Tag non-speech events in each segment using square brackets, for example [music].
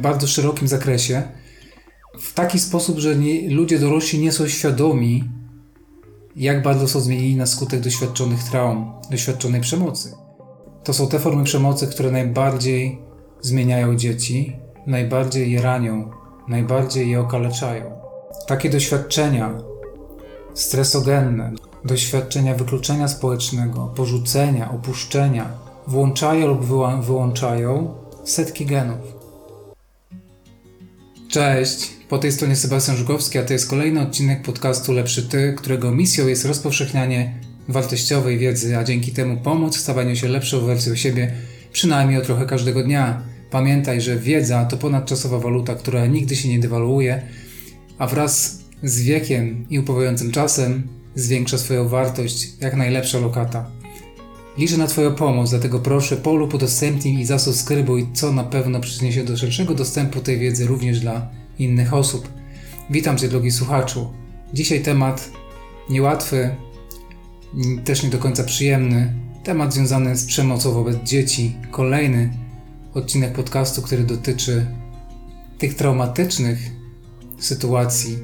bardzo szerokim zakresie, w taki sposób, że nie, ludzie dorośli nie są świadomi, jak bardzo są zmienieni na skutek doświadczonych traum, doświadczonej przemocy. To są te formy przemocy, które najbardziej zmieniają dzieci, najbardziej je ranią, najbardziej je okaleczają. Takie doświadczenia stresogenne, doświadczenia wykluczenia społecznego, porzucenia, opuszczenia, włączają lub wyłączają setki genów. Cześć, po tej stronie Sebastian Żugowski, a to jest kolejny odcinek podcastu Lepszy Ty, którego misją jest rozpowszechnianie wartościowej wiedzy, a dzięki temu pomóc w stawaniu się lepszą wersją siebie, przynajmniej o trochę każdego dnia. Pamiętaj, że wiedza to ponadczasowa waluta, która nigdy się nie dewaluuje, a wraz z wiekiem i upływającym czasem zwiększa swoją wartość jak najlepsza lokata. Liczę na Twoją pomoc, dlatego proszę polub udostępnij i zasubskrybuj, co na pewno przyczyni się do szerszego dostępu tej wiedzy również dla innych osób. Witam Cię, drogi słuchaczu. Dzisiaj temat niełatwy, też nie do końca przyjemny. Temat związany z przemocą wobec dzieci. Kolejny odcinek podcastu, który dotyczy tych traumatycznych sytuacji,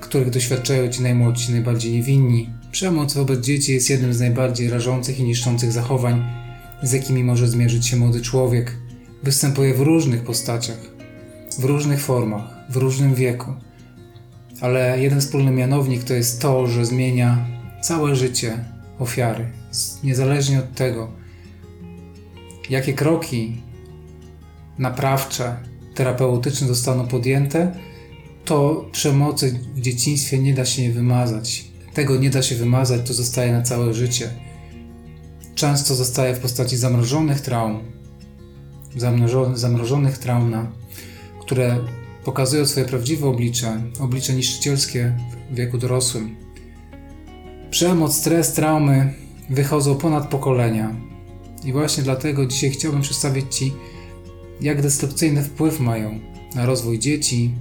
których doświadczają ci najmłodsi, najbardziej niewinni. Przemoc wobec dzieci jest jednym z najbardziej rażących i niszczących zachowań, z jakimi może zmierzyć się młody człowiek. Występuje w różnych postaciach, w różnych formach, w różnym wieku. Ale jeden wspólny mianownik to jest to, że zmienia całe życie ofiary, niezależnie od tego, jakie kroki naprawcze, terapeutyczne zostaną podjęte, to przemocy w dzieciństwie nie da się nie wymazać. Tego nie da się wymazać, to zostaje na całe życie. Często zostaje w postaci zamrożonych traum, zamrożonych, traum, które pokazują swoje prawdziwe oblicze, oblicze niszczycielskie w wieku dorosłym. Przemoc, stres, traumy wychodzą ponad pokolenia. I właśnie dlatego dzisiaj chciałbym przedstawić Ci, jak destrukcyjny wpływ mają na rozwój dzieci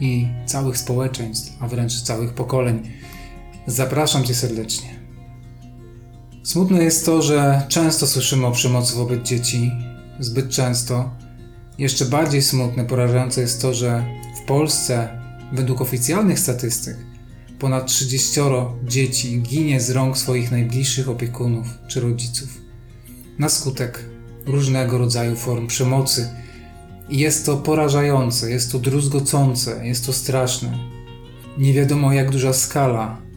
i całych społeczeństw, a wręcz całych pokoleń. Zapraszam Cię serdecznie. Smutne jest to, że często słyszymy o przemocy wobec dzieci, zbyt często. Jeszcze bardziej smutne, porażające jest to, że w Polsce, według oficjalnych statystyk, ponad 30 dzieci ginie z rąk swoich najbliższych opiekunów czy rodziców na skutek różnego rodzaju form przemocy. I jest to porażające, jest to druzgocące, jest to straszne. Nie wiadomo, jak duża skala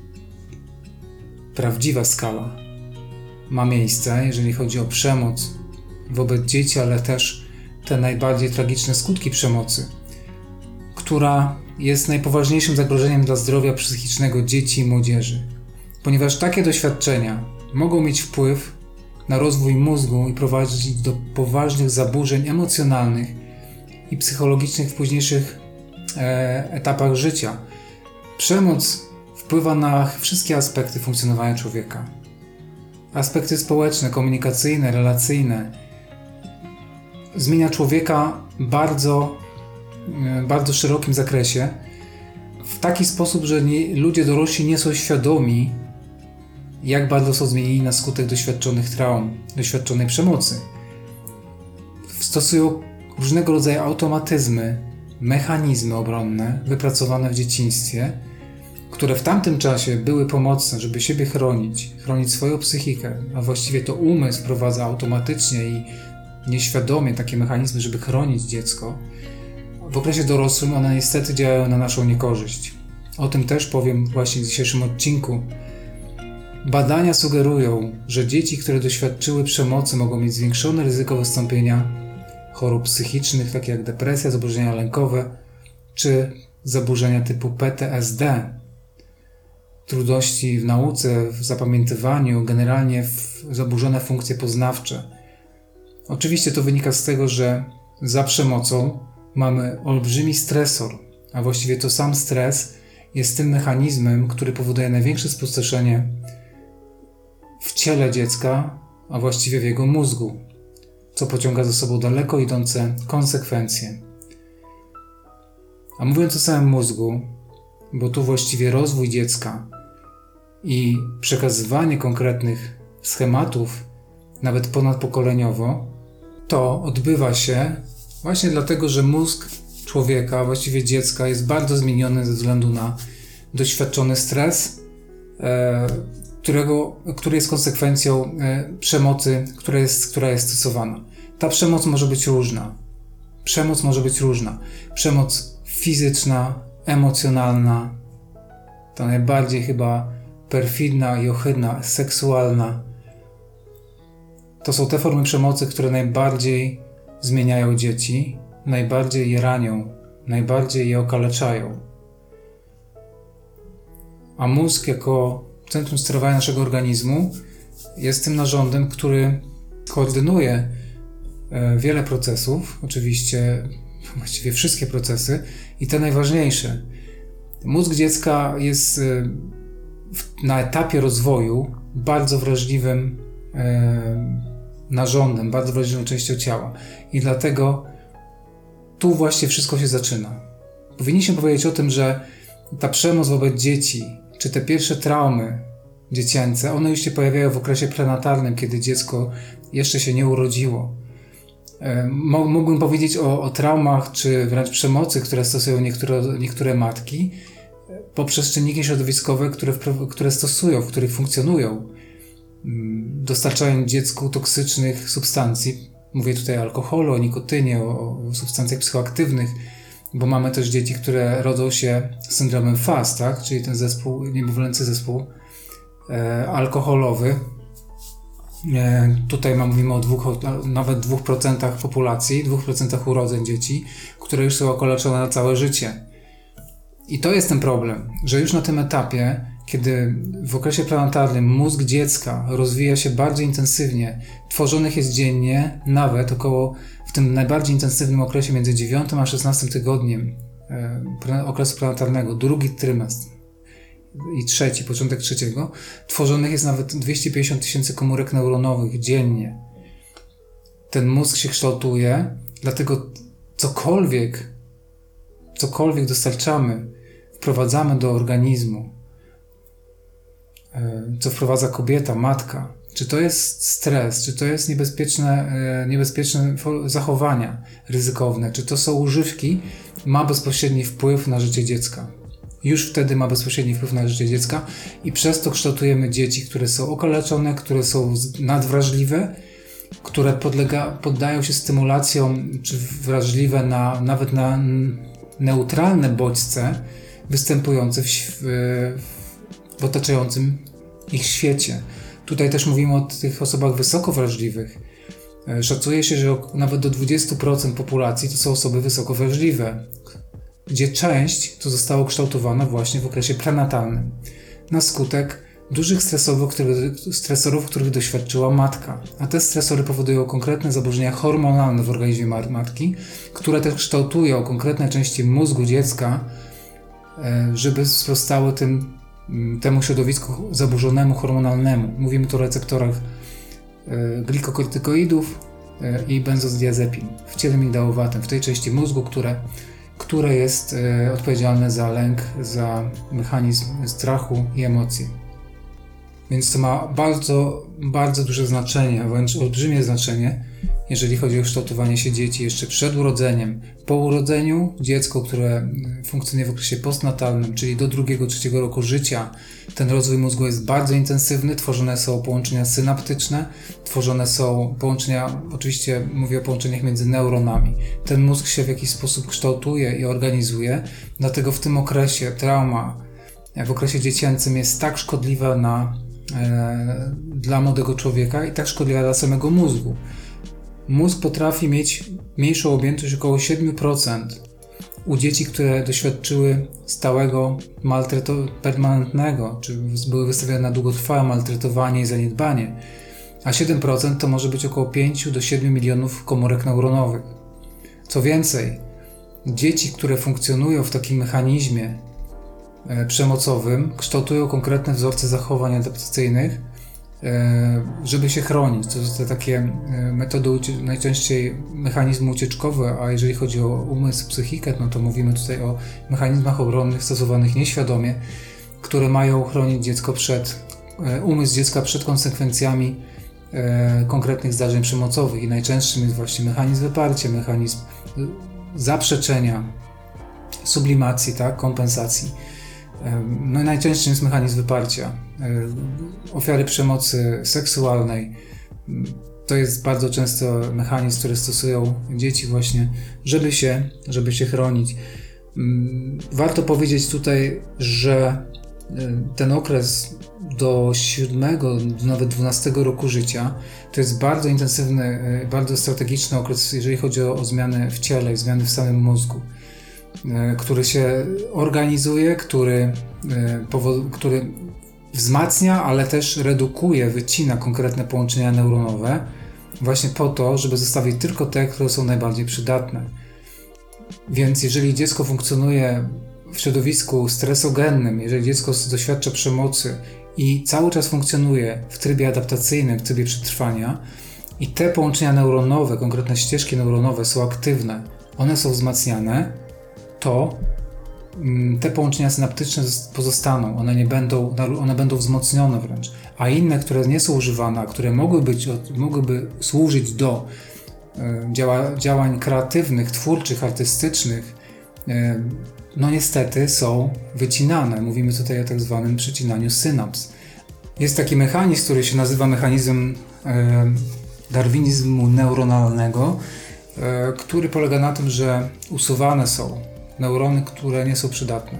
prawdziwa skala ma miejsce, jeżeli chodzi o przemoc wobec dzieci, ale też te najbardziej tragiczne skutki przemocy, która jest najpoważniejszym zagrożeniem dla zdrowia psychicznego dzieci i młodzieży, ponieważ takie doświadczenia mogą mieć wpływ na rozwój mózgu i prowadzić do poważnych zaburzeń emocjonalnych i psychologicznych w późniejszych e, etapach życia. Przemoc wpływa na wszystkie aspekty funkcjonowania człowieka. Aspekty społeczne, komunikacyjne, relacyjne. Zmienia człowieka bardzo, e, bardzo szerokim zakresie, w taki sposób, że nie, ludzie dorośli nie są świadomi, jak bardzo są zmienieni na skutek doświadczonych traum, doświadczonej przemocy. Stosują różnego rodzaju automatyzmy, mechanizmy obronne wypracowane w dzieciństwie, które w tamtym czasie były pomocne, żeby siebie chronić, chronić swoją psychikę, a właściwie to umysł wprowadza automatycznie i nieświadomie takie mechanizmy, żeby chronić dziecko, w okresie dorosłym one niestety działają na naszą niekorzyść. O tym też powiem właśnie w dzisiejszym odcinku. Badania sugerują, że dzieci, które doświadczyły przemocy, mogą mieć zwiększone ryzyko wystąpienia chorób psychicznych, takie jak depresja, zaburzenia lękowe czy zaburzenia typu PTSD, trudności w nauce, w zapamiętywaniu, generalnie w zaburzone funkcje poznawcze. Oczywiście to wynika z tego, że za przemocą mamy olbrzymi stresor, a właściwie to sam stres jest tym mechanizmem, który powoduje największe spustoszenie w ciele dziecka, a właściwie w jego mózgu, co pociąga za sobą daleko idące konsekwencje. A mówiąc o samym mózgu, bo tu właściwie rozwój dziecka i przekazywanie konkretnych schematów, nawet ponadpokoleniowo, to odbywa się Właśnie dlatego, że mózg człowieka, właściwie dziecka, jest bardzo zmieniony ze względu na doświadczony stres, e, którego, który jest konsekwencją e, przemocy, która jest, która jest stosowana. Ta przemoc może być różna. Przemoc może być różna. Przemoc fizyczna, emocjonalna, ta najbardziej chyba perfidna i ohydna, seksualna. To są te formy przemocy, które najbardziej zmieniają dzieci, najbardziej je ranią, najbardziej je okaleczają. A mózg, jako centrum sterowania naszego organizmu, jest tym narządem, który koordynuje e, wiele procesów, oczywiście właściwie wszystkie procesy i te najważniejsze. Mózg dziecka jest e, na etapie rozwoju bardzo wrażliwym e, narządem, bardzo wrażliwą częścią ciała. I dlatego tu właśnie wszystko się zaczyna. Powinniśmy powiedzieć o tym, że ta przemoc wobec dzieci, czy te pierwsze traumy dziecięce, one już się pojawiają w okresie prenatalnym, kiedy dziecko jeszcze się nie urodziło. E, mógłbym powiedzieć o, o traumach, czy wręcz przemocy, które stosują niektóre, niektóre matki, poprzez czynniki środowiskowe, które, które stosują, w których funkcjonują. Mm, dostarczają dziecku toksycznych substancji. Mówię tutaj o alkoholu, o nikotynie, o, o substancjach psychoaktywnych, bo mamy też dzieci, które rodzą się z syndromem FAS, tak? czyli ten zespół, niemowlęcy zespół e, alkoholowy. E, tutaj mówimy o dwóch, nawet 2% populacji, 2% urodzeń dzieci, które już są okaleczone na całe życie. I to jest ten problem, że już na tym etapie kiedy w okresie prenatalnym mózg dziecka rozwija się bardzo intensywnie, tworzonych jest dziennie nawet około w tym najbardziej intensywnym okresie między 9 a 16 tygodniem e, okresu prenatalnego, drugi trymestr i trzeci, początek trzeciego, tworzonych jest nawet 250 tysięcy komórek neuronowych dziennie. Ten mózg się kształtuje, dlatego cokolwiek, cokolwiek dostarczamy, wprowadzamy do organizmu, E, co wprowadza kobieta, matka. Czy to jest stres, czy to jest niebezpieczne, e, niebezpieczne zachowania ryzykowne, czy to są używki, ma bezpośredni wpływ na życie dziecka. Już wtedy ma bezpośredni wpływ na życie dziecka i przez to kształtujemy dzieci, które są okaleczone, które są nadwrażliwe, które podlega, poddają się stymulacjom, czy wrażliwe na, nawet na neutralne bodźce występujące w, w w otaczającym ich świecie. Tutaj też mówimy o tych osobach wysoko wrażliwych. E, szacuje się, że nawet do 20% populacji to są osoby wysoko wrażliwe, gdzie część to zostało kształtowana właśnie w okresie prenatalnym, na skutek dużych stresorów, których, stresorów, których doświadczyła matka. A te stresory powodują konkretne zaburzenia hormonalne w organizmie matki, które też kształtują konkretne części mózgu dziecka, e, żeby sprostały tym Mm, temu środowisku zaburzonemu hormonalnemu. Mówimy tu o receptorach e, glikokortykoidów e, i benzodiazepin w ciele migdałowatym, w tej części mózgu, które, które jest e, odpowiedzialne za lęk, za mechanizm strachu i emocji. Więc to ma bardzo, bardzo duże znaczenie, wręcz olbrzymie znaczenie, jeżeli chodzi o kształtowanie się dzieci jeszcze przed urodzeniem. Po urodzeniu dziecko, które funkcjonuje w okresie postnatalnym, czyli do drugiego, trzeciego roku życia, ten rozwój mózgu jest bardzo intensywny, tworzone są połączenia synaptyczne, tworzone są połączenia, oczywiście mówię o połączeniach między neuronami. Ten mózg się w jakiś sposób kształtuje i organizuje, dlatego w tym okresie trauma, w okresie dziecięcym jest tak szkodliwa na, e, dla młodego człowieka i tak szkodliwa dla samego mózgu. Mózg potrafi mieć mniejszą objętość około 7% u dzieci, które doświadczyły stałego maltretu permanentnego, czy były wystawione na długotrwałe maltretowanie i zaniedbanie, a 7% to może być około 5 do 7 milionów komórek neuronowych. Co więcej, dzieci, które funkcjonują w takim mechanizmie e, przemocowym, kształtują konkretne wzorce zachowań adaptacyjnych, żeby się chronić. To są takie e, metody najczęściej mechanizmy ucieczkowe, a jeżeli chodzi o umysł, psychikę, no to mówimy tutaj o mechanizmach obronnych stosowanych nieświadomie, które mają chronić dziecko przed, e, umysł dziecka przed konsekwencjami konkretnych zdarzeń przemocowych i najczęstszym jest właśnie mechanizm wyparcia, mechanizm zaprzeczenia, sublimacji, tak, kompensacji. No i najczęstszym jest mechanizm wyparcia. Ofiary przemocy seksualnej. To jest bardzo często mechanizm, który stosują dzieci właśnie, żeby się, żeby się chronić. Warto powiedzieć tutaj, że ten okres do siódmego, nawet dwunastego roku życia to jest bardzo intensywny, bardzo strategiczny okres, jeżeli chodzi o, o zmiany w ciele, zmiany w samym mózgu. E, który się organizuje, który, e, który wzmacnia, ale też redukuje, wycina konkretne połączenia neuronowe, właśnie po to, żeby zostawić tylko te, które są najbardziej przydatne. Więc jeżeli dziecko funkcjonuje w środowisku stresogennym, jeżeli dziecko doświadcza przemocy i cały czas funkcjonuje w trybie adaptacyjnym, w trybie przetrwania, i te połączenia neuronowe, konkretne ścieżki neuronowe są aktywne, one są wzmacniane, to te połączenia synaptyczne pozostaną, one nie będą, one będą wzmocnione wręcz, a inne, które nie są używane, a które mogłyby, być, mogłyby służyć do e, działa, działań kreatywnych, twórczych, artystycznych, e, no niestety są wycinane. Mówimy tutaj o tak zwanym przecinaniu synaps. Jest taki mechanizm, który się nazywa mechanizm e, darwinizmu neuronalnego, który polega na tym, że usuwane są neurony, które nie są przydatne.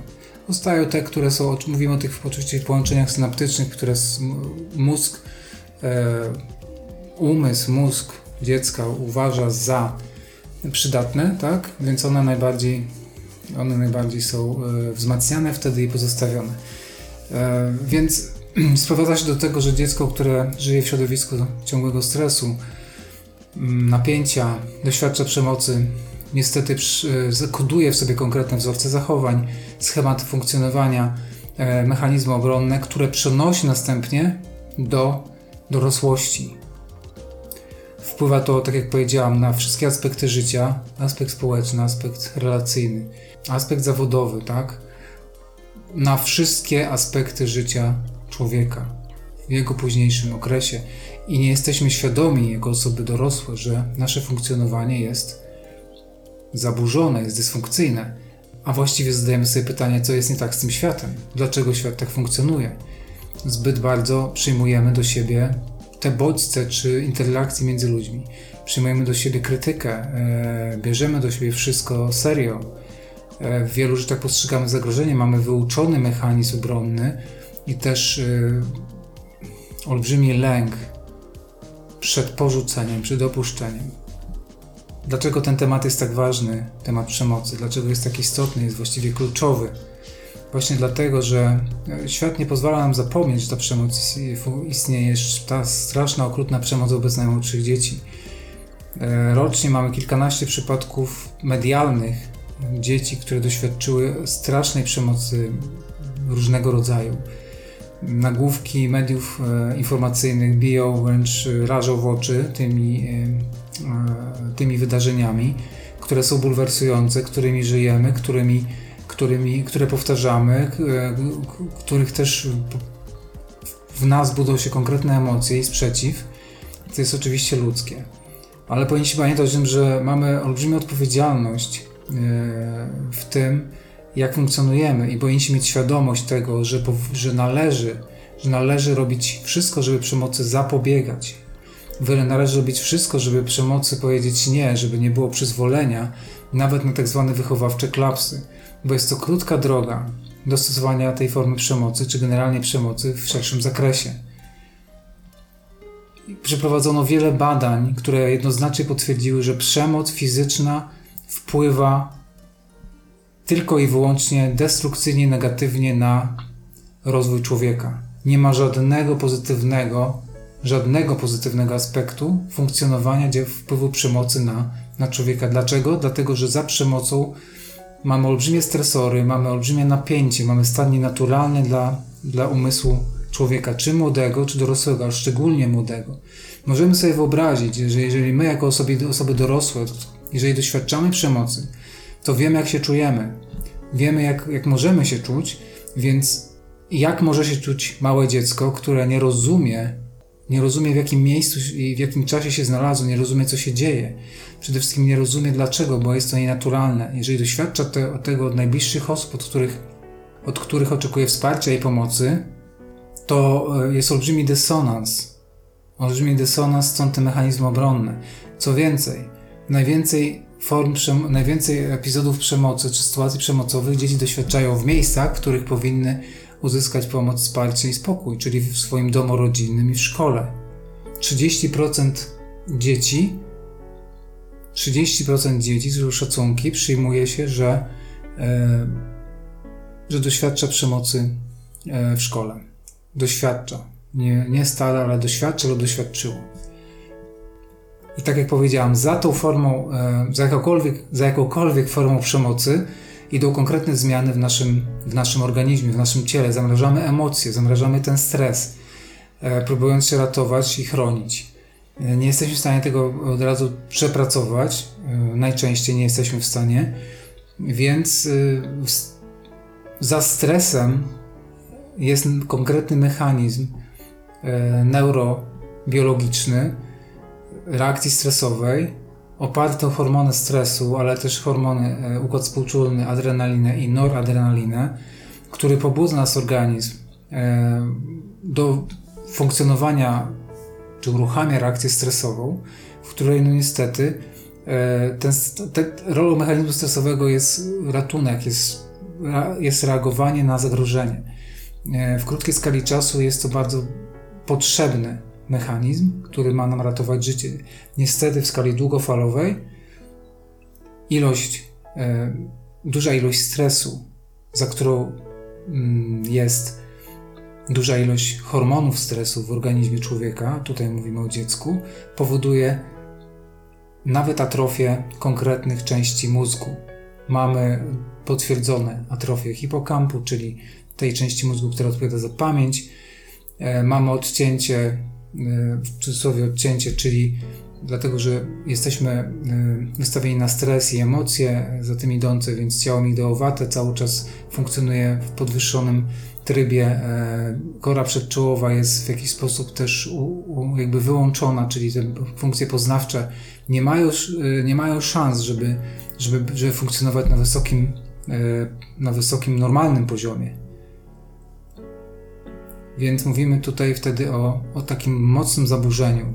Zostają te, które są, mówimy o tych oczywiście połączeniach synaptycznych, które mózg, e, umysł, mózg dziecka uważa za przydatne, tak? Więc one najbardziej, one najbardziej są e, wzmacniane wtedy i pozostawione. E, więc [clears throat] sprowadza się do tego, że dziecko, które żyje w środowisku ciągłego stresu, napięcia, doświadcza przemocy, niestety koduje w sobie konkretne wzorce zachowań, schematy funkcjonowania, e, mechanizmy obronne, które przenosi następnie do dorosłości. Wpływa to, tak jak powiedziałam, na wszystkie aspekty życia, aspekt społeczny, aspekt relacyjny, aspekt zawodowy, tak? Na wszystkie aspekty życia człowieka w jego późniejszym okresie i nie jesteśmy świadomi jako osoby dorosłe, że nasze funkcjonowanie jest zaburzone, jest dysfunkcyjne, a właściwie zadajemy sobie pytanie, co jest nie tak z tym światem, dlaczego świat tak funkcjonuje. Zbyt bardzo przyjmujemy do siebie te bodźce czy interakcje między ludźmi. Przyjmujemy do siebie krytykę, e, bierzemy do siebie wszystko serio. E, w wielu rzeczach postrzegamy zagrożenie, mamy wyuczony mechanizm obronny i też e, olbrzymi lęk przed porzuceniem, przed opuszczeniem. Dlaczego ten temat jest tak ważny, temat przemocy? Dlaczego jest tak istotny, jest właściwie kluczowy? Właśnie dlatego, że e, świat nie pozwala nam zapomnieć, że ta przemoc istnieje, ta straszna, okrutna przemoc wobec najmłodszych dzieci. E, rocznie mamy kilkanaście przypadków medialnych dzieci, które doświadczyły strasznej przemocy różnego rodzaju. Nagłówki mediów e, informacyjnych biją, wręcz rażą w oczy tymi tymi wydarzeniami, które są bulwersujące, którymi żyjemy, którymi, którymi, które powtarzamy, e, których też w nas budzą się konkretne emocje i sprzeciw, to jest oczywiście ludzkie. Ale powinniśmy pamiętać o tym, że mamy olbrzymią odpowiedzialność e, w tym, jak funkcjonujemy i powinniśmy mieć świadomość tego, że, że, należy, że należy robić wszystko, żeby przemocy zapobiegać, należy robić wszystko, żeby przemocy powiedzieć nie, żeby nie było przyzwolenia nawet na tak zwane wychowawcze klapsy, bo jest to krótka droga do stosowania tej formy przemocy, czy generalnie przemocy w szerszym zakresie. Przeprowadzono wiele badań, które jednoznacznie potwierdziły, że przemoc fizyczna wpływa tylko i wyłącznie destrukcyjnie, negatywnie na rozwój człowieka. Nie ma żadnego pozytywnego żadnego pozytywnego aspektu funkcjonowania wpływu przemocy na, na człowieka. Dlaczego? Dlatego, że za przemocą mamy olbrzymie stresory, mamy olbrzymie napięcie, mamy stan nienaturalny dla, dla umysłu człowieka, czy młodego, czy dorosłego, ale szczególnie młodego. Możemy sobie wyobrazić, że jeżeli my jako osoby, osoby dorosłe, jeżeli doświadczamy przemocy, to wiemy jak się czujemy, wiemy jak, jak możemy się czuć, więc jak może się czuć małe dziecko, które nie rozumie Nie rozumie w jakim miejscu i w jakim czasie się znalazło, nie rozumie co się dzieje. Przede wszystkim nie rozumie dlaczego, bo jest to nienaturalne. Jeżeli doświadcza te, tego od najbliższych osób, od których, od których oczekuje wsparcia i pomocy, to e, jest olbrzymi dysonans. Olbrzymi dysonans, stąd te mechanizmy obronne. Co więcej, najwięcej form, najwięcej epizodów przemocy czy sytuacji przemocowych dzieci doświadczają w miejscach, w których powinny uzyskać pomoc, wsparcie i spokój, czyli w swoim domu rodzinnym i w szkole. 30% dzieci 30% dzieci, z szacunki, przyjmuje się, że, e, że doświadcza przemocy e, w szkole. Doświadcza. Nie, nie stale, ale doświadcza lub doświadczyło. I tak jak powiedziałam, za tą formą, e, za jakąkolwiek, za jakąkolwiek formą przemocy idą konkretne zmiany w naszym, w naszym organizmie, w naszym ciele. Zamrażamy emocje, zamrażamy ten stres, e, próbując się ratować i chronić. E, nie jesteśmy w stanie tego od razu przepracować, najczęściej nie jesteśmy w stanie, więc za stresem jest konkretny mechanizm neurobiologiczny, reakcji stresowej oparty o hormony stresu, ale też hormony, e, układ współczulny, adrenalinę i noradrenalinę, który pobudza nas organizm e, do funkcjonowania czy uruchamia reakcję stresową, w której no niestety e, ten, te, rolą mechanizmu stresowego jest ratunek, jest, jest reagowanie na zagrożenie. W krótkiej skali czasu jest to bardzo potrzebny mechanizm, który ma nam ratować życie. Niestety w skali długofalowej ilość, e, duża ilość stresu, za którą mm, jest duża ilość hormonów stresu w organizmie człowieka, tutaj mówimy o dziecku, powoduje nawet atrofię konkretnych części mózgu. Mamy potwierdzone atrofię hipokampu, czyli tej części mózgu, która odpowiada za pamięć. E, mamy odcięcie w cudzysłowie odcięcie, czyli dlatego, że jesteśmy e, wystawieni na stres i emocje za tym idące, więc ciało migdałowate cały czas funkcjonuje w podwyższonym trybie. E, kora przedczołowa jest w jakiś sposób też jakby wyłączona, czyli te funkcje poznawcze nie mają, e, nie mają szans, żeby, żeby, żeby funkcjonować na wysokim, na wysokim, normalnym poziomie. Więc mówimy tutaj wtedy o, o takim mocnym zaburzeniu e,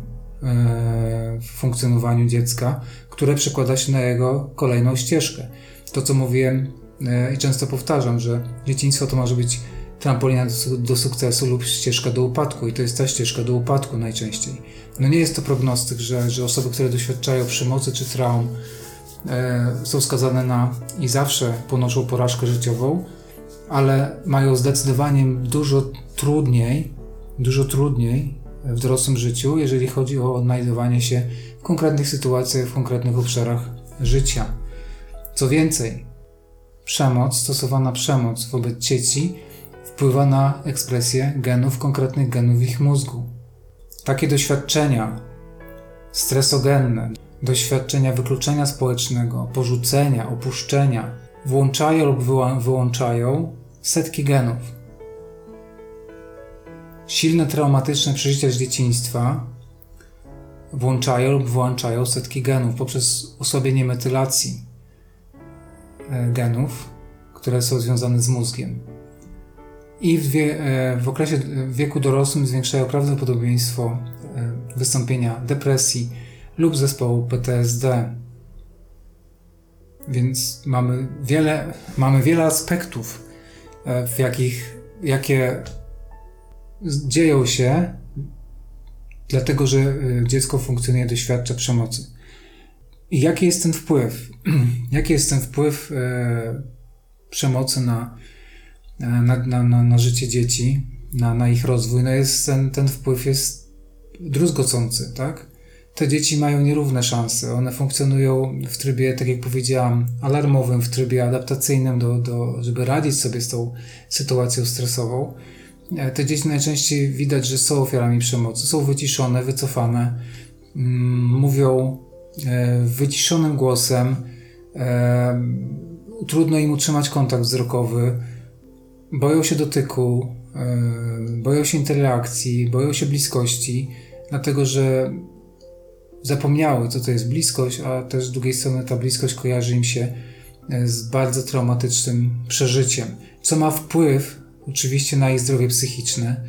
w funkcjonowaniu dziecka, które przekłada się na jego kolejną ścieżkę. To, co mówiłem e, i często powtarzam, że dzieciństwo to może być trampolina do, sukcesu lub ścieżka do upadku i to jest ta ścieżka do upadku najczęściej. No nie jest to prognostyk, że, że osoby, które doświadczają przemocy czy traum e, są skazane na i zawsze ponoszą porażkę życiową, ale mają zdecydowanie dużo trudniej, dużo trudniej w dorosłym życiu, jeżeli chodzi o odnajdywanie się w konkretnych sytuacjach, w konkretnych obszarach życia. Co więcej, przemoc, stosowana przemoc wobec dzieci wpływa na ekspresję genów, konkretnych genów ich mózgu. Takie doświadczenia stresogenne, doświadczenia wykluczenia społecznego, porzucenia, opuszczenia, włączają lub wyłączają setki genów. Silne traumatyczne przeżycia z dzieciństwa włączają lub wyłączają setki genów poprzez osłabienie metylacji e, genów, które są związane z mózgiem. I w, wie, e, w okresie w wieku dorosłym zwiększają prawdopodobieństwo e, wystąpienia depresji lub zespołu PTSD. Więc mamy wiele, mamy wiele aspektów, w jakich, jakie dzieją się dlatego, że y, dziecko funkcjonuje, doświadcza przemocy. I jaki jest ten wpływ? [clears throat] jaki jest ten wpływ e, przemocy na, na, na, na, na życie dzieci, na, na ich rozwój? No jest ten, ten wpływ jest druzgocący, tak? Te dzieci mają nierówne szanse. One funkcjonują w trybie, tak jak powiedziałam, alarmowym, w trybie adaptacyjnym, do, do, żeby radzić sobie z tą sytuacją stresową. E, te dzieci najczęściej widać, że są ofiarami przemocy, są wyciszone, wycofane, mm, mówią e, wyciszonym głosem, e, trudno im utrzymać kontakt wzrokowy, boją się dotyku, boją się interakcji, boją się bliskości, dlatego że zapomniały, co to jest bliskość, a też z drugiej strony ta bliskość kojarzy im się z bardzo traumatycznym przeżyciem, co ma wpływ oczywiście na ich zdrowie psychiczne.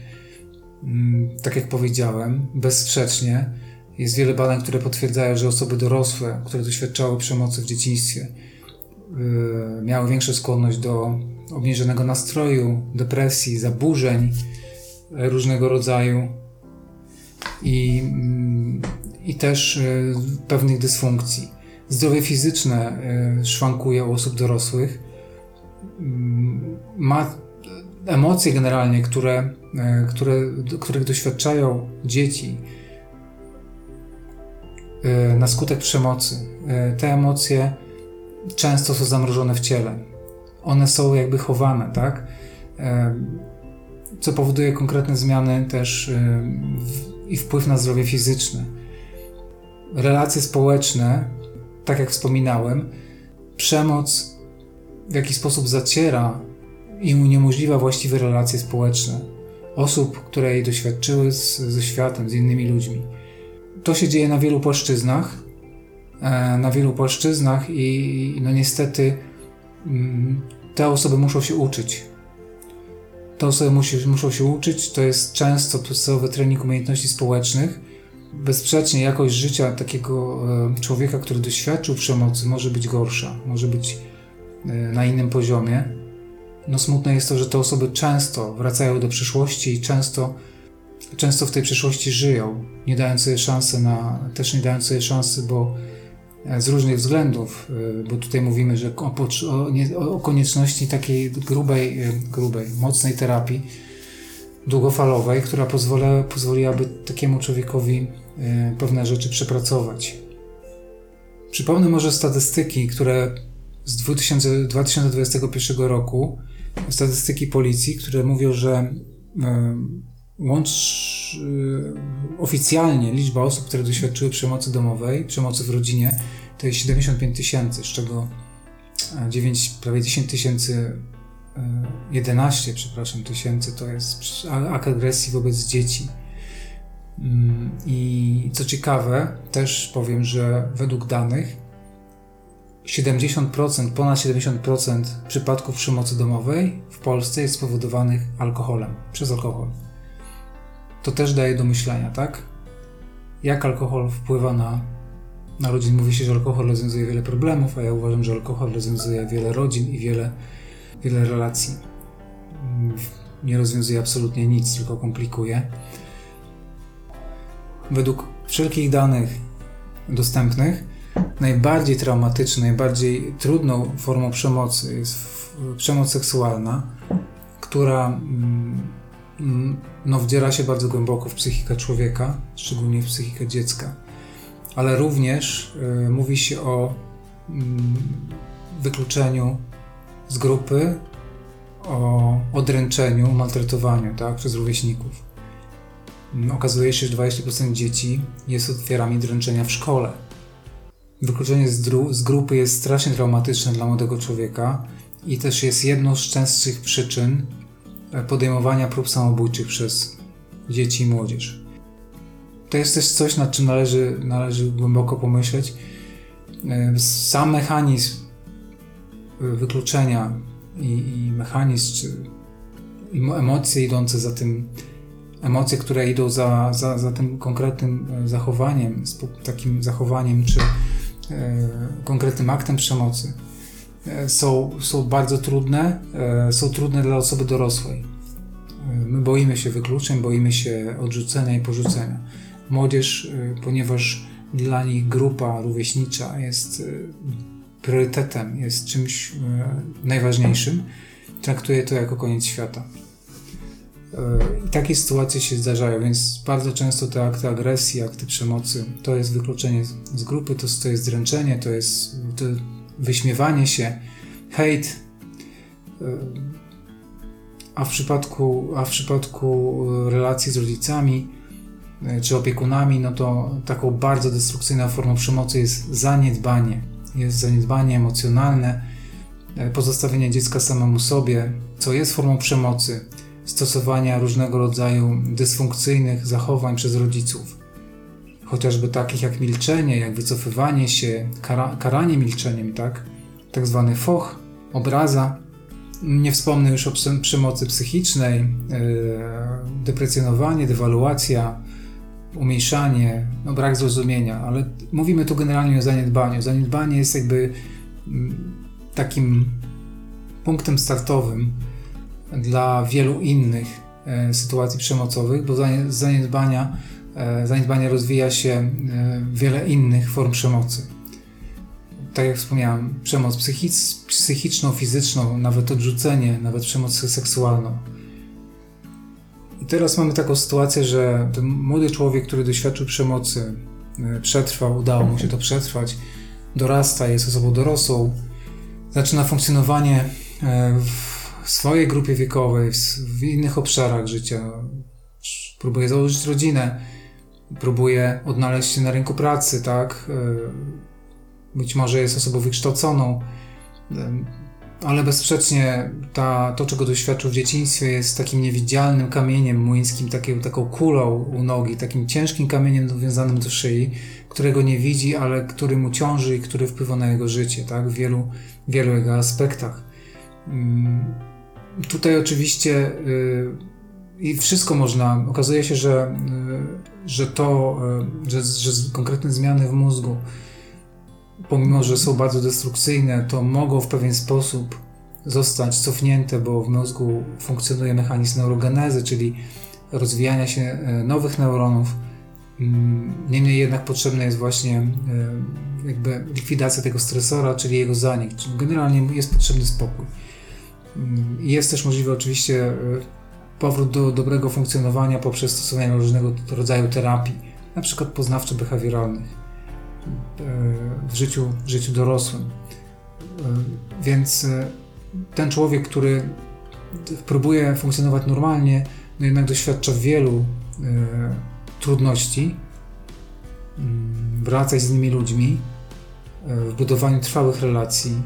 Mm, tak jak powiedziałem, bezsprzecznie jest wiele badań, które potwierdzają, że osoby dorosłe, które doświadczały przemocy w dzieciństwie, yy, miały większą skłonność do obniżonego nastroju, depresji, zaburzeń różnego rodzaju i, mm, i też yy, pewnych dysfunkcji. Zdrowie fizyczne yy, szwankuje u osób dorosłych. Mm, ma emocje generalnie, które, które, których doświadczają dzieci, Y, na skutek przemocy. Y, te emocje często są zamrożone w ciele. One są jakby chowane, tak? Co powoduje konkretne zmiany też i wpływ na zdrowie fizyczne. Relacje społeczne, tak jak wspominałem, przemoc w jakiś sposób zaciera i uniemożliwia właściwe relacje społeczne osób, które jej doświadczyły z, ze światem, z innymi ludźmi to się dzieje na wielu płaszczyznach. E, na wielu płaszczyznach, i no niestety mm, te osoby muszą się uczyć. Te osoby musi, muszą się uczyć, to jest często podstawowy trening umiejętności społecznych. Bezsprzecznie jakość życia takiego e, człowieka, który doświadczył przemocy, może być gorsza, może być e, na innym poziomie. No smutne jest to, że te osoby często wracają do przyszłości i często często w tej przeszłości żyją, nie dając sobie szansy na, też nie dając sobie szansy, bo e, z różnych względów, e, bo tutaj mówimy, że o, o, o konieczności takiej grubej, e, grubej, mocnej terapii długofalowej, która pozwala, pozwoliłaby takiemu człowiekowi pewne rzeczy przepracować. Przypomnę może statystyki, które z 2000, 2021 roku, statystyki policji, które mówią, że łącz y, oficjalnie liczba osób, które doświadczyły przemocy domowej, przemocy w rodzinie, to jest 75 tysięcy, z czego 9, e, prawie 10 tysięcy, 11, e, przepraszam, tysięcy to jest akt agresji wobec dzieci. Mm, I co ciekawe, też powiem, że według danych 70%, ponad 70% przypadków przemocy domowej w Polsce jest spowodowanych alkoholem, przez alkohol to też daje do myślenia, tak? Jak alkohol wpływa na, na rodzin. Mówi się, że alkohol rozwiązuje wiele problemów, a ja uważam, że alkohol rozwiązuje wiele rodzin i wiele, wiele relacji. Nie rozwiązuje absolutnie nic, tylko komplikuje. Według wszelkich danych dostępnych, najbardziej traumatyczną, najbardziej trudną formą przemocy jest przemoc seksualna, która mm, Mm, no, wdziera się bardzo głęboko w psychikę człowieka, szczególnie w psychikę dziecka. Ale również y, mówi się o y, wykluczeniu z grupy, o odręczeniu, maltretowaniu tak, przez rówieśników. Okazuje się, że 20% dzieci jest ofiarami dręczenia w szkole. Wykluczenie z, z grupy jest strasznie traumatyczne dla młodego człowieka i też jest jedną z częstszych przyczyn podejmowania prób samobójczych przez dzieci i młodzież. To jest też coś, nad czym należy, należy głęboko pomyśleć. E, sam mechanizm wykluczenia i, i mechanizm, czy emocje idące za tym, emocje, które idą za, za, za tym konkretnym e, zachowaniem, takim zachowaniem, czy e, konkretnym aktem przemocy, E, są, są bardzo trudne, e, są trudne dla osoby dorosłej. E, my boimy się wykluczeń, boimy się odrzucenia i porzucenia. Młodzież, ponieważ dla nich grupa rówieśnicza jest priorytetem, jest czymś najważniejszym, traktuje to jako koniec świata. I takie sytuacje się zdarzają, więc bardzo często te akty agresji, akty przemocy to jest wykluczenie z grupy, to, to jest zręczenie, to jest to wyśmiewanie się, hejt. A w przypadku, a w przypadku relacji z rodzicami e, czy opiekunami, no to taką bardzo destrukcyjną formą przemocy jest zaniedbanie. Jest zaniedbanie emocjonalne, e, pozostawienie dziecka samemu sobie, co jest formą przemocy. Stosowania różnego rodzaju dysfunkcyjnych zachowań przez rodziców. Chociażby takich jak milczenie, jak wycofywanie się, kara, karanie milczeniem, tak? Tak zwany foch, obraza. Nie wspomnę już o przemocy psychicznej, yy, deprecjonowanie, dewaluacja, umniejszanie, no brak zrozumienia, ale mówimy tu generalnie o zaniedbaniu. Zaniedbanie jest jakby mm, takim punktem startowym dla wielu innych e, sytuacji przemocowych, bo z zaniedbania, e, zaniedbania rozwija się e, wiele innych form przemocy. Tak jak wspomniałem, przemoc psychiczną, fizyczną, nawet odrzucenie, nawet przemoc seksualną. I teraz mamy taką sytuację, że ten młody człowiek, który doświadczył przemocy, przetrwał, udało mu się to przetrwać, dorasta, jest osobą dorosłą, zaczyna funkcjonowanie w swojej grupie wiekowej, w innych obszarach życia. Próbuje założyć rodzinę, próbuje odnaleźć się na rynku pracy, tak? Być może jest osobą wykształconą, ale bezsprzecznie ta, to, czego doświadczył w dzieciństwie, jest takim niewidzialnym kamieniem młyńskim, taką, taką kulą u nogi, takim ciężkim kamieniem dowiązanym do szyi, którego nie widzi, ale który mu ciąży i który wpływa na jego życie, tak? W wielu, wielu jego aspektach. Tutaj oczywiście y, i wszystko można, okazuje się, że, y, że to, y, że, że konkretne zmiany w mózgu pomimo że są bardzo destrukcyjne, to mogą w pewien sposób zostać cofnięte, bo w mózgu funkcjonuje mechanizm neurogenezy, czyli rozwijania się nowych neuronów. Mm, niemniej jednak potrzebna jest właśnie jakby likwidacja tego stresora, czyli jego zanik. Generalnie jest potrzebny spokój. Jest też możliwy oczywiście e, powrót do dobrego funkcjonowania poprzez stosowanie różnego rodzaju terapii, na przykład poznawczo-behawioralnych w życiu, w życiu dorosłym. Więc e, ten człowiek, który próbuje funkcjonować normalnie, no jednak doświadcza wielu e, trudności mm, wracać z innymi ludźmi, e, w budowaniu trwałych relacji,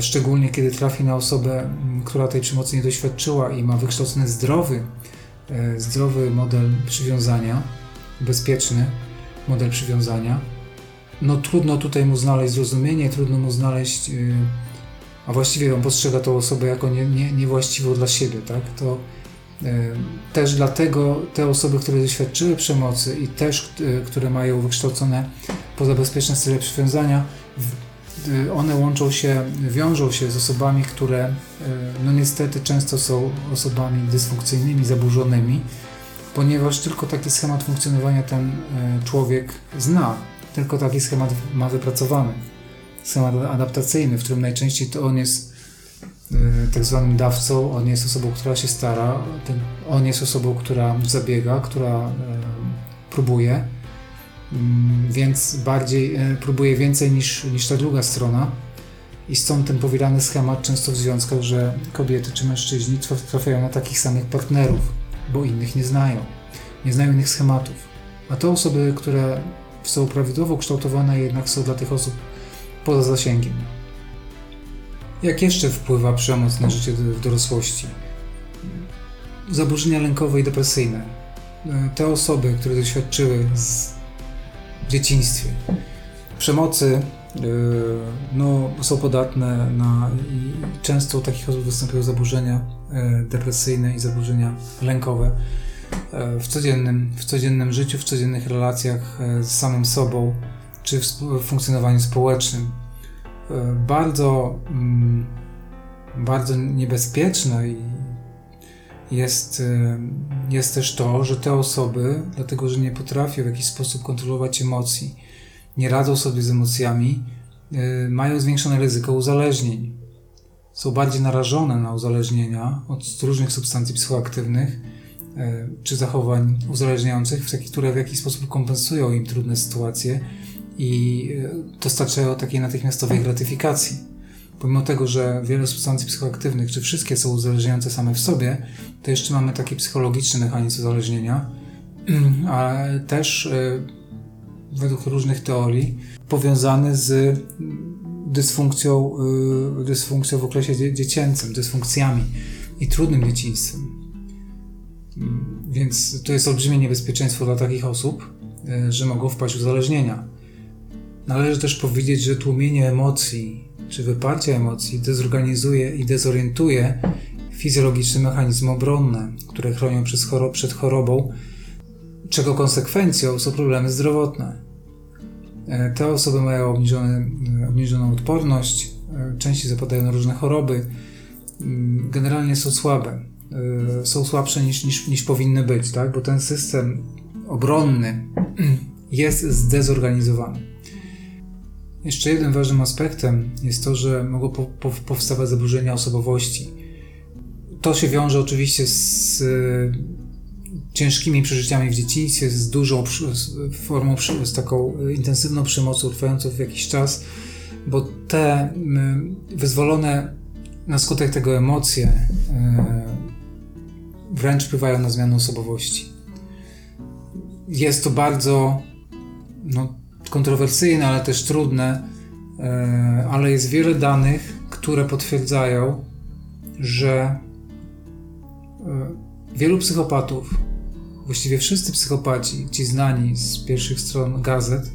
szczególnie kiedy trafi na osobę, która tej przemocy nie doświadczyła i ma wykształcony zdrowy, zdrowy model przywiązania, bezpieczny model przywiązania no trudno tutaj mu znaleźć zrozumienie, trudno mu znaleźć, yy, a właściwie on postrzega tą osobę jako nie, nie, niewłaściwą dla siebie, tak? To też dlatego te osoby, które doświadczyły przemocy i też, które mają wykształcone pozabezpieczne style przywiązania, one łączą się, wiążą się z osobami, które y, no niestety często są osobami dysfunkcyjnymi, zaburzonymi, ponieważ tylko taki schemat funkcjonowania ten y, człowiek zna tylko taki schemat ma wypracowany. Schemat adaptacyjny, w którym najczęściej to on jest tak zwanym dawcą, on jest osobą, która się stara, on jest osobą, która zabiega, która próbuje, więc bardziej e, próbuje więcej niż, niż ta druga strona. I stąd ten powielany schemat często w związkach, że kobiety czy mężczyźni trafiają na takich samych partnerów, bo innych nie znają. Nie znają innych schematów. A to osoby, które są prawidłowo kształtowane, jednak są dla tych osób poza zasięgiem. Jak jeszcze wpływa przemoc na życie w dorosłości? Zaburzenia lękowe i depresyjne. Te osoby, które doświadczyły w dzieciństwie przemocy, e, no, są podatne na i często u takich osób występują zaburzenia e, depresyjne i zaburzenia lękowe. E, w codziennym, w codziennym życiu, w codziennych relacjach z samym sobą, czy w funkcjonowaniu społecznym. Bardzo, mm, bardzo niebezpieczne jest, jest też to, że te osoby, dlatego że nie potrafią w jakiś sposób kontrolować emocji, nie radzą sobie z emocjami, mają zwiększone ryzyko uzależnień. Są bardziej narażone na uzależnienia od różnych substancji psychoaktywnych E, czy zachowań uzależniających, które w jakiś sposób kompensują im trudne sytuacje i dostarczają takiej natychmiastowej gratyfikacji. Pomimo tego, że wiele substancji psychoaktywnych, czy wszystkie są uzależniające same w sobie, to jeszcze mamy taki psychologiczny mechanizm uzależnienia, [clears throat] a też e, według różnych teorii powiązany z dysfunkcją, dysfunkcją w okresie dziecięcym, dysfunkcjami i trudnym dzieciństwem Więc to jest olbrzymie niebezpieczeństwo dla takich osób, e, że mogą wpaść w uzależnienia. Należy też powiedzieć, że tłumienie emocji czy wyparcie emocji dezorganizuje i dezorientuje fizjologiczne mechanizmy obronne, które chronią przed chorobą, czego konsekwencją są problemy zdrowotne. E, te osoby mają obniżone, e, obniżoną odporność, e, częściej zapadają na różne choroby, mm, generalnie są słabe, są słabsze niż, niż, niż powinny być, tak? bo ten system obronny [clears throat] jest zdezorganizowany. Jeszcze jednym ważnym aspektem jest to, że mogą po, po, powstawać zaburzenia osobowości. To się wiąże oczywiście z ciężkimi przeżyciami w dzieciństwie, z dużą formą, z taką intensywną przemocą trwającą w jakiś czas, bo te wyzwolone na skutek tego emocje e, wręcz wpływają na zmianę osobowości. Jest to bardzo no, kontrowersyjne, ale też trudne, e, ale jest wiele danych, które potwierdzają, że e, wielu psychopatów właściwie wszyscy psychopaci, ci znani z pierwszych stron gazet,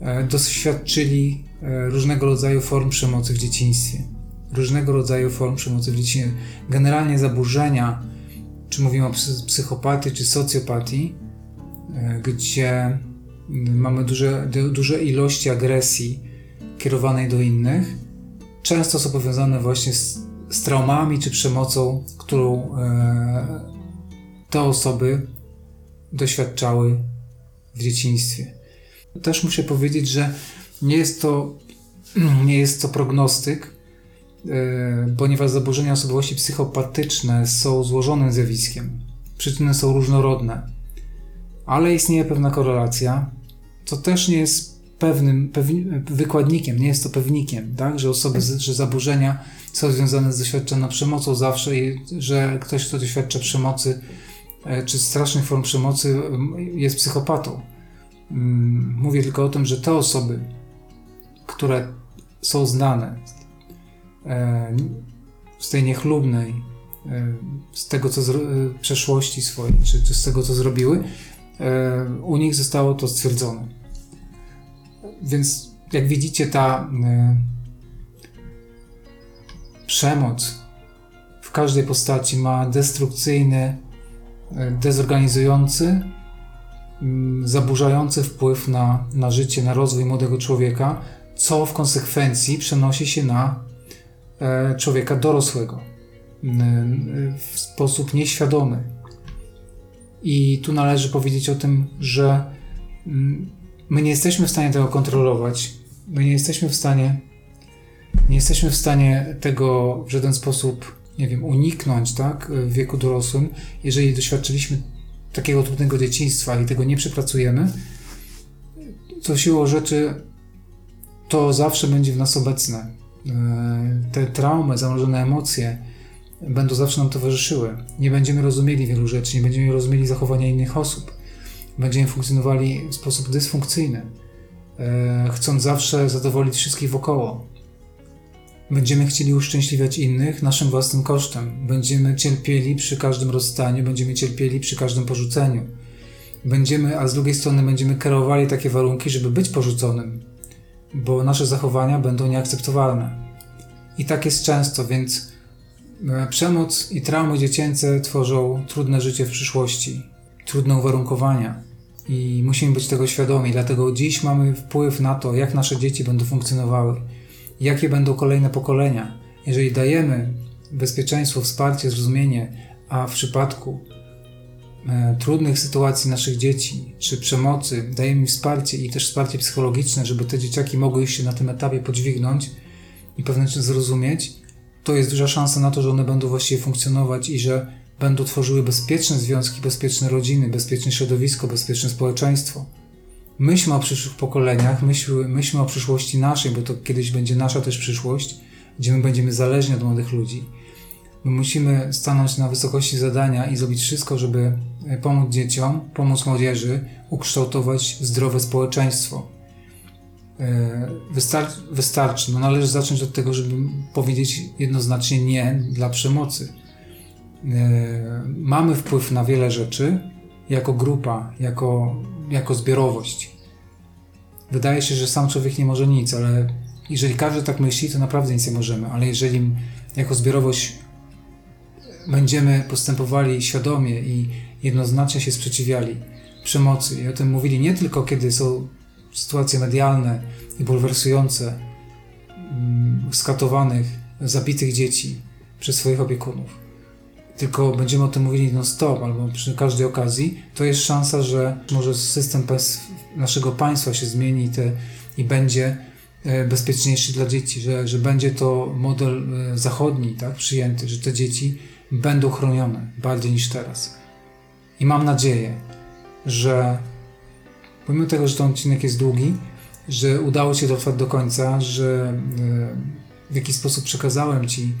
e, doświadczyli różnego rodzaju form przemocy w dzieciństwie. Różnego rodzaju form przemocy w dzieciństwie. Generalnie zaburzenia, czy mówimy o psychopatii, czy socjopatii, gdzie mamy duże, duże ilości agresji kierowanej do innych, często są powiązane właśnie z, z traumami czy przemocą, którą te osoby doświadczały w dzieciństwie. Też muszę powiedzieć, że nie jest to, [clears throat] nie jest to prognostyk, e, ponieważ zaburzenia osobowości psychopatyczne są złożonym zjawiskiem. Przyczyny są różnorodne, ale istnieje pewna korelacja, co też nie jest pewnym wykładnikiem, nie jest to pewnikiem, tak? że osoby, że zaburzenia są związane z doświadczoną przemocą zawsze i że ktoś, kto doświadcza przemocy, E, czy strasznych form przemocy jest psychopatą. Mm, mówię tylko o tym, że te osoby, które są znane e, z tej niechlubnej, e, z tego co z przeszłości swojej, czy, czy z tego co zrobiły, u nich zostało to stwierdzone. Więc jak widzicie, ta przemoc w każdej postaci ma destrukcyjny dezorganizujący, mm, zaburzający wpływ na, na życie, na rozwój młodego człowieka, co w konsekwencji przenosi się na e, człowieka dorosłego w sposób nieświadomy. I tu należy powiedzieć o tym, że mm, my nie jesteśmy w stanie tego kontrolować. My nie jesteśmy w stanie nie jesteśmy w stanie tego w żaden sposób nie wiem, uniknąć, tak, w wieku dorosłym, jeżeli doświadczyliśmy takiego trudnego dzieciństwa i tego nie przepracujemy, to siłą rzeczy to zawsze będzie w nas obecne. E, te traumy, zamrożone emocje będą zawsze nam towarzyszyły. Nie będziemy rozumieli wielu rzeczy, nie będziemy rozumieli zachowania innych osób. Będziemy funkcjonowali w sposób dysfunkcyjny, e, chcąc zawsze zadowolić wszystkich wokoło. Będziemy chcieli uszczęśliwiać innych naszym własnym kosztem. Będziemy cierpieli przy każdym rozstaniu, będziemy cierpieli przy każdym porzuceniu. Będziemy, a z drugiej strony będziemy kierowali takie warunki, żeby być porzuconym, bo nasze zachowania będą nieakceptowalne. I tak jest często, więc e, przemoc i traumy dziecięce tworzą trudne życie w przyszłości, trudne uwarunkowania. I musimy być tego świadomi, dlatego dziś mamy wpływ na to, jak nasze dzieci będą funkcjonowały jakie będą kolejne pokolenia. Jeżeli dajemy bezpieczeństwo, wsparcie, zrozumienie, a w przypadku e, trudnych sytuacji naszych dzieci czy przemocy dajemy wsparcie i też wsparcie psychologiczne, żeby te dzieciaki mogły się na tym etapie podźwignąć i pewne zrozumieć, to jest duża szansa na to, że one będą właściwie funkcjonować i że będą tworzyły bezpieczne związki, bezpieczne rodziny, bezpieczne środowisko, bezpieczne społeczeństwo myślmy o przyszłych pokoleniach, myślmy, myślmy o przyszłości naszej, bo to kiedyś będzie nasza też przyszłość, gdzie my będziemy zależni od młodych ludzi. My musimy stanąć na wysokości zadania i zrobić wszystko, żeby e, pomóc dzieciom, pomóc młodzieży, ukształtować zdrowe społeczeństwo. E, wystarczy, wystarczy. No należy zacząć od tego, żeby powiedzieć jednoznacznie nie dla przemocy. Mamy wpływ na wiele rzeczy jako grupa, jako, jako zbiorowość. Wydaje się, że sam człowiek nie może nic, ale jeżeli każdy tak myśli, to naprawdę nic nie możemy, ale jeżeli jako zbiorowość będziemy postępowali świadomie i jednoznacznie się sprzeciwiali przemocy i o tym mówili nie tylko kiedy są sytuacje medialne i bulwersujące mm, skatowanych, zabitych dzieci przez swoich opiekunów, tylko będziemy o tym mówili non-stop albo przy każdej okazji, to jest szansa, że może system naszego państwa się zmieni te, i będzie e, bezpieczniejszy dla dzieci, że, że będzie to model e, zachodni tak, przyjęty, że te dzieci będą chronione bardziej niż teraz. I mam nadzieję, że pomimo tego, że ten odcinek jest długi, że udało się dotrwać do końca, że e, w jakiś sposób przekazałem Ci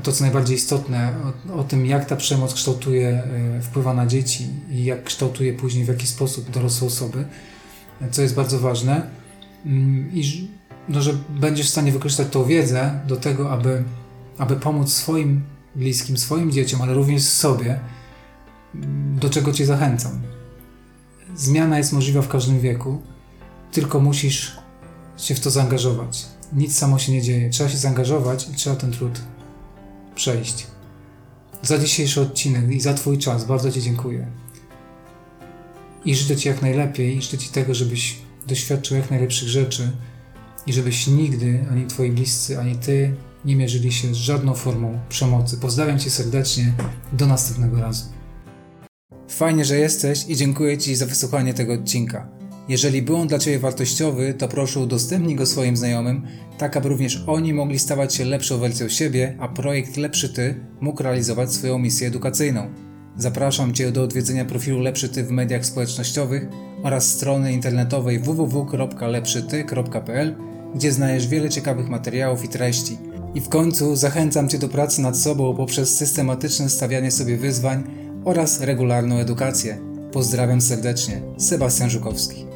to, co najbardziej istotne, o, o, tym, jak ta przemoc kształtuje, e, wpływa na dzieci i jak kształtuje później w jaki sposób dorosłe osoby, co jest bardzo ważne. Mm, I no, że będziesz w stanie wykorzystać tą wiedzę do tego, aby, aby pomóc swoim bliskim, swoim dzieciom, ale również sobie, do czego Cię zachęcam. Zmiana jest możliwa w każdym wieku, tylko musisz się w to zaangażować. Nic samo się nie dzieje. Trzeba się zaangażować i trzeba ten trud przejść. Za dzisiejszy odcinek i za Twój czas bardzo Ci dziękuję. I życzę Ci jak najlepiej, życzę Ci tego, żebyś doświadczył jak najlepszych rzeczy i żebyś nigdy, ani Twoi bliscy, ani Ty nie mierzyli się z żadną formą przemocy. Pozdrawiam Cię serdecznie. Do następnego razu. Fajnie, że jesteś i dziękuję Ci za wysłuchanie tego odcinka. Jeżeli był on dla Ciebie wartościowy, to proszę udostępnij go swoim znajomym, tak aby również oni mogli stawać się lepszą wersją siebie, a projekt Lepszy Ty mógł realizować swoją misję edukacyjną. Zapraszam Cię do odwiedzenia profilu Lepszy Ty w mediach społecznościowych oraz strony internetowej www.lepszyty.pl, gdzie znajdziesz wiele ciekawych materiałów i treści. I w końcu zachęcam Cię do pracy nad sobą poprzez systematyczne stawianie sobie wyzwań oraz regularną edukację. Pozdrawiam serdecznie, Sebastian Żukowski.